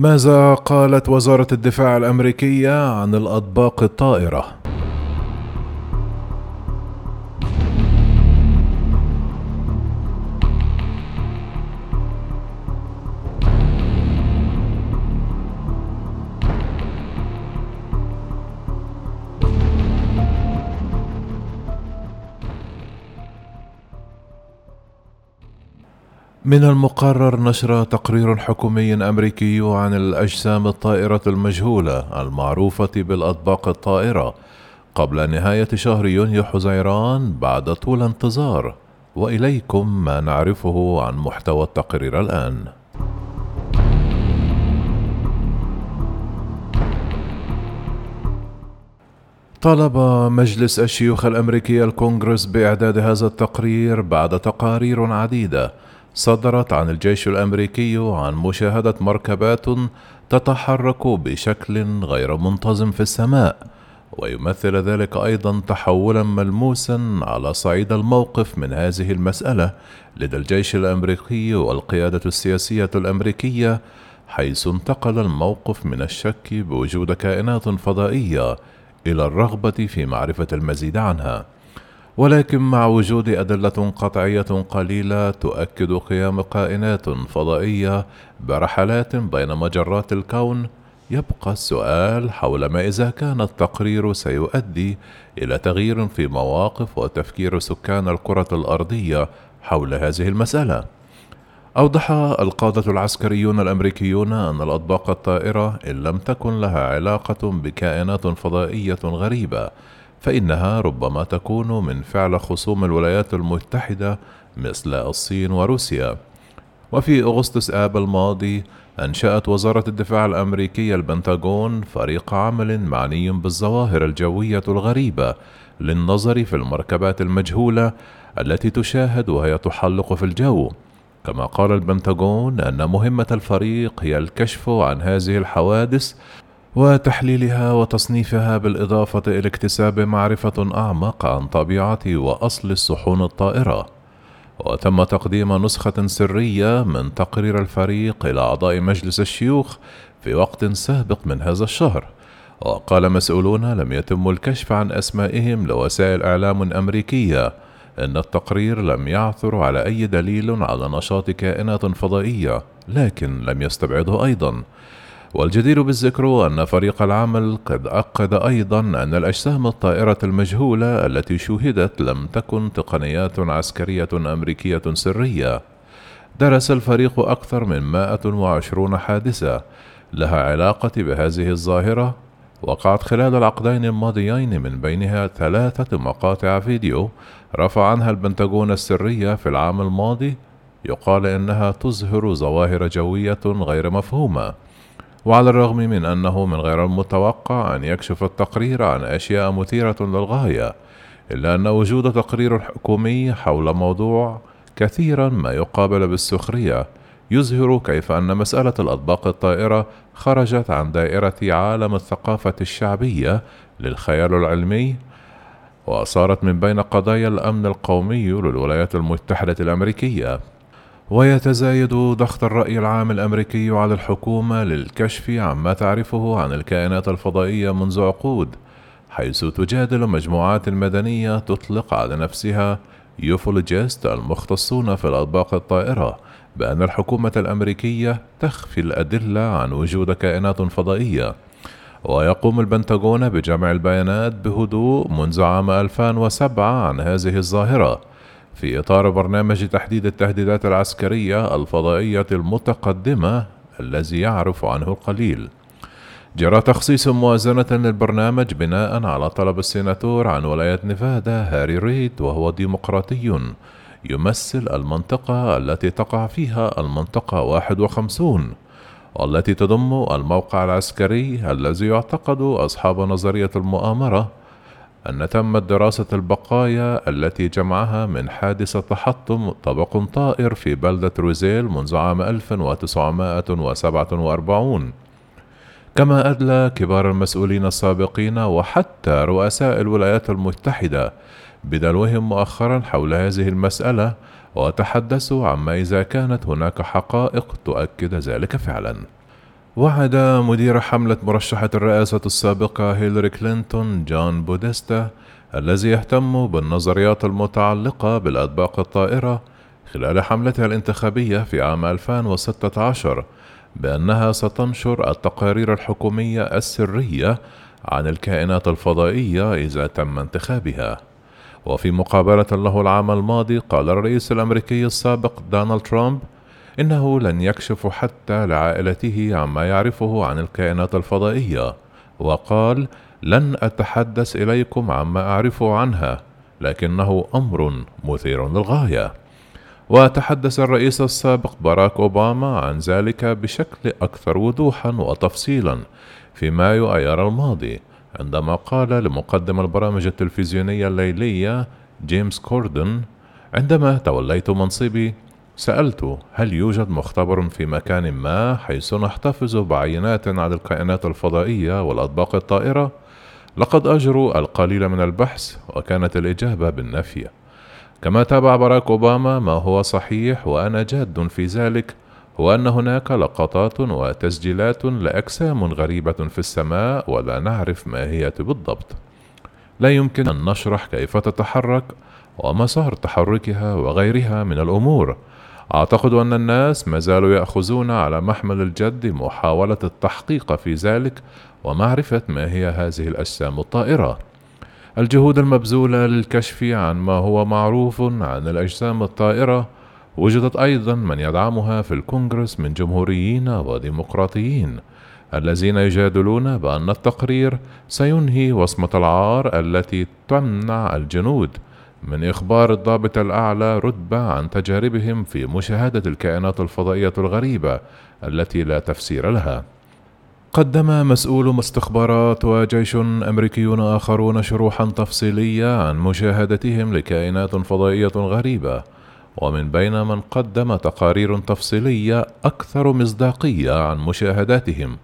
ماذا قالت وزارة الدفاع الأمريكية عن الأطباق الطائرة؟ من المقرر نشر تقرير حكومي أمريكي عن الأجسام الطائرة المجهولة المعروفة بالأطباق الطائرة. قبل نهاية شهر يونيو حزيران بعد طول انتظار. وإليكم ما نعرفه عن محتوى التقرير الآن. طلب مجلس الشيوخ الأمريكي الكونغرس بإعداد هذا التقرير بعد تقارير عديدة. صدرت عن الجيش الأمريكي عن مشاهدة مركبات تتحرك بشكل غير منتظم في السماء ويمثل ذلك أيضا تحولا ملموسا على صعيد الموقف من هذه المسألة لدى الجيش الأمريكي والقيادة السياسية الأمريكية حيث انتقل الموقف من الشك بوجود كائنات فضائية إلى الرغبة في معرفة المزيد عنها. ولكن مع وجود أدلة قطعية قليلة تؤكد قيام كائنات فضائية برحلات بين مجرات الكون يبقى السؤال حول ما إذا كان التقرير سيؤدي إلى تغيير في مواقف وتفكير سكان الكرة الأرضية حول هذه المسألة. أوضح القادة العسكريون الأمريكيون أن الأطباق الطائرة إن لم تكن لها علاقة بكائنات فضائية غريبة فإنها ربما تكون من فعل خصوم الولايات المتحدة مثل الصين وروسيا. وفي أغسطس آب الماضي أنشأت وزارة الدفاع الأمريكية البنتاغون فريق عمل معني بالظواهر الجوية الغريبة للنظر في المركبات المجهولة التي تشاهد وهي تحلق في الجو. كما قال البنتاغون أن مهمة الفريق هي الكشف عن هذه الحوادث وتحليلها وتصنيفها بالإضافة إلى اكتساب معرفة أعمق عن طبيعة وأصل الصحون الطائرة. وتم تقديم نسخة سرية من تقرير الفريق إلى أعضاء مجلس الشيوخ في وقت سابق من هذا الشهر. وقال مسؤولون لم يتم الكشف عن أسمائهم لوسائل إعلام أمريكية. إن التقرير لم يعثر على أي دليل على نشاط كائنات فضائية لكن لم يستبعده أيضا. والجدير بالذكر أن فريق العمل قد أكد أيضا أن الأجسام الطائرة المجهولة التي شوهدت لم تكن تقنيات عسكرية أمريكية سرية. درس الفريق أكثر من 120 حادثة لها علاقة بهذه الظاهرة وقعت خلال العقدين الماضيين من بينها ثلاثة مقاطع فيديو رفع عنها البنتاغون السرية في العام الماضي يقال إنها تظهر ظواهر جوية غير مفهومة. وعلى الرغم من أنه من غير المتوقع أن يكشف التقرير عن أشياء مثيرة للغاية إلا أن وجود تقرير حكومي حول موضوع كثيرا ما يقابل بالسخرية يظهر كيف أن مسألة الأطباق الطائرة خرجت عن دائرة عالم الثقافة الشعبية للخيال العلمي وصارت من بين قضايا الأمن القومي للولايات المتحدة الأمريكية. ويتزايد ضغط الرأي العام الأمريكي على الحكومة للكشف عما تعرفه عن الكائنات الفضائية منذ عقود حيث تجادل مجموعات مدنية تطلق على نفسها يوفولوجيست المختصون في الأطباق الطائرة بأن الحكومة الأمريكية تخفي الأدلة عن وجود كائنات فضائية. ويقوم البنتاغون بجمع البيانات بهدوء منذ عام 2007 عن هذه الظاهرة. في إطار برنامج تحديد التهديدات العسكرية الفضائية المتقدمة الذي يعرف عنه القليل. جرى تخصيص موازنة للبرنامج بناء على طلب السيناتور عن ولاية نيفادا هاري ريد وهو ديمقراطي يمثل المنطقة التي تقع فيها المنطقة 51 والتي تضم الموقع العسكري الذي يعتقد أصحاب نظرية المؤامرة أن تمت دراسة البقايا التي جمعها من حادثة تحطم طبق طائر في بلدة روزيل منذ عام 1947 كما أدلى كبار المسؤولين السابقين وحتى رؤساء الولايات المتحدة بدلوهم مؤخرا حول هذه المسألة وتحدثوا عما إذا كانت هناك حقائق تؤكد ذلك فعلا. وعد مدير حملة مرشحة الرئاسة السابقة هيلاري كلينتون جون بوديستا الذي يهتم بالنظريات المتعلقة بالأطباق الطائرة خلال حملتها الانتخابية في عام 2016 بأنها ستنشر التقارير الحكومية السرية عن الكائنات الفضائية إذا تم انتخابها. وفي مقابلة له العام الماضي قال الرئيس الأمريكي السابق دونالد ترامب إنه لن يكشف حتى لعائلته عما يعرفه عن الكائنات الفضائية، وقال: لن أتحدث إليكم عما أعرفه عنها، لكنه أمر مثير للغاية. وتحدث الرئيس السابق باراك أوباما عن ذلك بشكل أكثر وضوحا وتفصيلا في مايو أيار الماضي عندما قال لمقدم البرامج التلفزيونية الليلية جيمس كوردن عندما توليت منصبي سألت هل يوجد مختبر في مكان ما حيث نحتفظ بعينات عن الكائنات الفضائية والأطباق الطائرة؟ لقد أجروا القليل من البحث وكانت الإجابة بالنفي كما تابع باراك أوباما ما هو صحيح وأنا جاد في ذلك هو أن هناك لقطات وتسجيلات لأجسام غريبة في السماء ولا نعرف ما هي بالضبط. لا يمكن أن نشرح كيف تتحرك ومسار تحركها وغيرها من الأمور. أعتقد أن الناس ما زالوا يأخذون على محمل الجد محاولة التحقيق في ذلك ومعرفة ما هي هذه الأجسام الطائرة. الجهود المبذولة للكشف عن ما هو معروف عن الأجسام الطائرة وجدت أيضا من يدعمها في الكونغرس من جمهوريين وديمقراطيين الذين يجادلون بأن التقرير سينهي وصمة العار التي تمنع الجنود من إخبار الضابط الأعلى رتبة عن تجاربهم في مشاهدة الكائنات الفضائية الغريبة التي لا تفسير لها. قدم مسؤول استخبارات وجيش أمريكيون آخرون شروحا تفصيلية عن مشاهدتهم لكائنات فضائية غريبة ومن بين من قدم تقارير تفصيلية أكثر مصداقية عن مشاهداتهم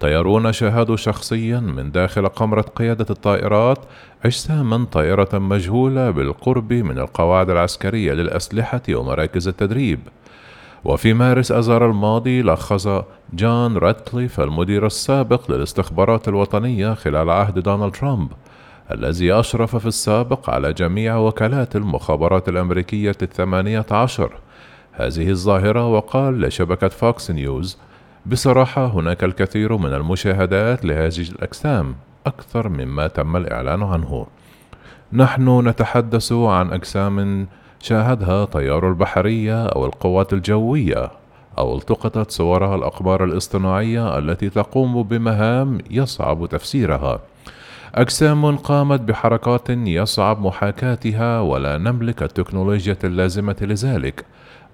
طيارون شاهدوا شخصيا من داخل قمرة قيادة الطائرات أجساما طائرة مجهولة بالقرب من القواعد العسكرية للأسلحة ومراكز التدريب. وفي مارس أذار الماضي لخص جون راتكليف المدير السابق للاستخبارات الوطنية خلال عهد دونالد ترامب الذي أشرف في السابق على جميع وكالات المخابرات الأمريكية الثمانية عشر. هذه الظاهرة وقال لشبكة فوكس نيوز بصراحة هناك الكثير من المشاهدات لهذه الأجسام أكثر مما تم الإعلان عنه. نحن نتحدث عن أجسام شاهدها طيار البحرية أو القوات الجوية أو التقطت صورها الأقمار الاصطناعية التي تقوم بمهام يصعب تفسيرها. أجسام قامت بحركات يصعب محاكاتها ولا نملك التكنولوجيا اللازمة لذلك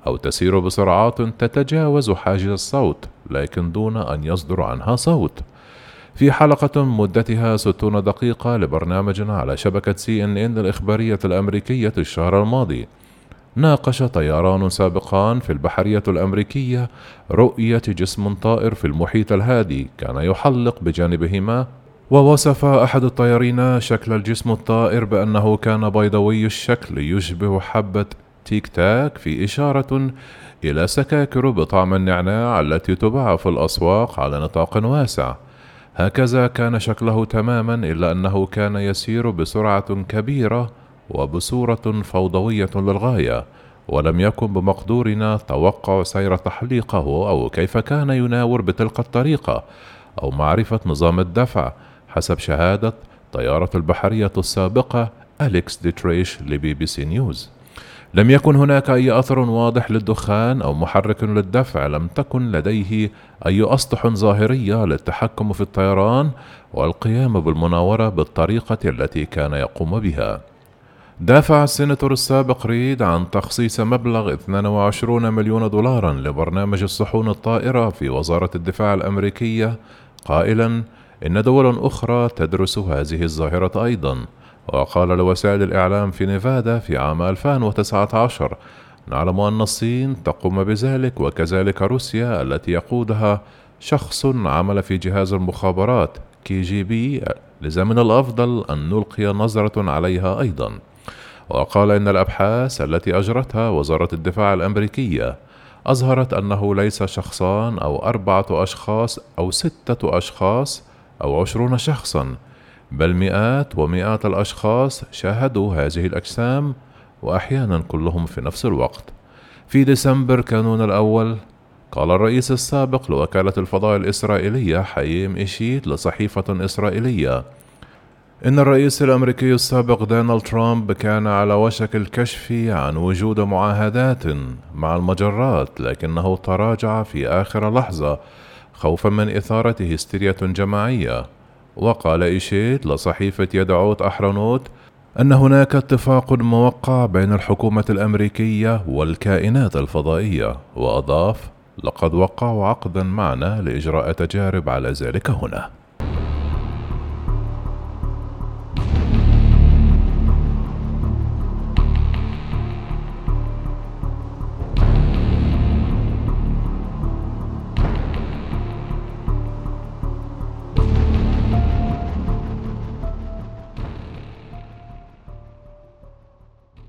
أو تسير بسرعات تتجاوز حاجز الصوت. لكن دون أن يصدر عنها صوت. في حلقة مدتها 60 دقيقة لبرنامج على شبكة سي إن إن الإخبارية الأمريكية الشهر الماضي. ناقش طيران سابقان في البحرية الأمريكية رؤية جسم طائر في المحيط الهادي كان يحلق بجانبهما ووصف أحد الطيارين شكل الجسم الطائر بأنه كان بيضوي الشكل يشبه حبة تيك تاك في إشارة إلى سكاكر بطعم النعناع التي تباع في الأسواق على نطاق واسع. هكذا كان شكله تماما إلا أنه كان يسير بسرعة كبيرة وبصورة فوضوية للغاية ولم يكن بمقدورنا توقع سير تحليقه أو كيف كان يناور بتلك الطريقة أو معرفة نظام الدفع حسب شهادة طيارة البحرية السابقة أليكس ديتريش لبي بي سي نيوز. لم يكن هناك أي أثر واضح للدخان أو محرك للدفع لم تكن لديه أي أسطح ظاهرية للتحكم في الطيران والقيام بالمناورة بالطريقة التي كان يقوم بها. دافع السيناتور السابق ريد عن تخصيص مبلغ 22 مليون دولارا لبرنامج الصحون الطائرة في وزارة الدفاع الأمريكية. قائلا إن دول أخرى تدرس هذه الظاهرة أيضا. وقال لوسائل الإعلام في نيفادا في عام 2019 نعلم أن الصين تقوم بذلك وكذلك روسيا التي يقودها شخص عمل في جهاز المخابرات كي جي بي لذا من الأفضل أن نلقي نظرة عليها أيضا وقال إن الأبحاث التي أجرتها وزارة الدفاع الأمريكية أظهرت أنه ليس شخصان أو أربعة أشخاص أو ستة أشخاص أو عشرون شخصا بل مئات ومئات الأشخاص شاهدوا هذه الأجسام وأحيانا كلهم في نفس الوقت. في ديسمبر كانون الأول قال الرئيس السابق لوكالة الفضاء الإسرائيلية حييم إيشيت لصحيفة إسرائيلية إن الرئيس الأمريكي السابق دونالد ترامب كان على وشك الكشف عن وجود معاهدات مع المجرات لكنه تراجع في آخر لحظة خوفا من إثارة هستيريا جماعية. وقال إيشيت لصحيفة يدعوت أحرنوت أن هناك اتفاق موقع بين الحكومة الأمريكية والكائنات الفضائية وأضاف لقد وقعوا عقدا معنا لإجراء تجارب على ذلك هنا.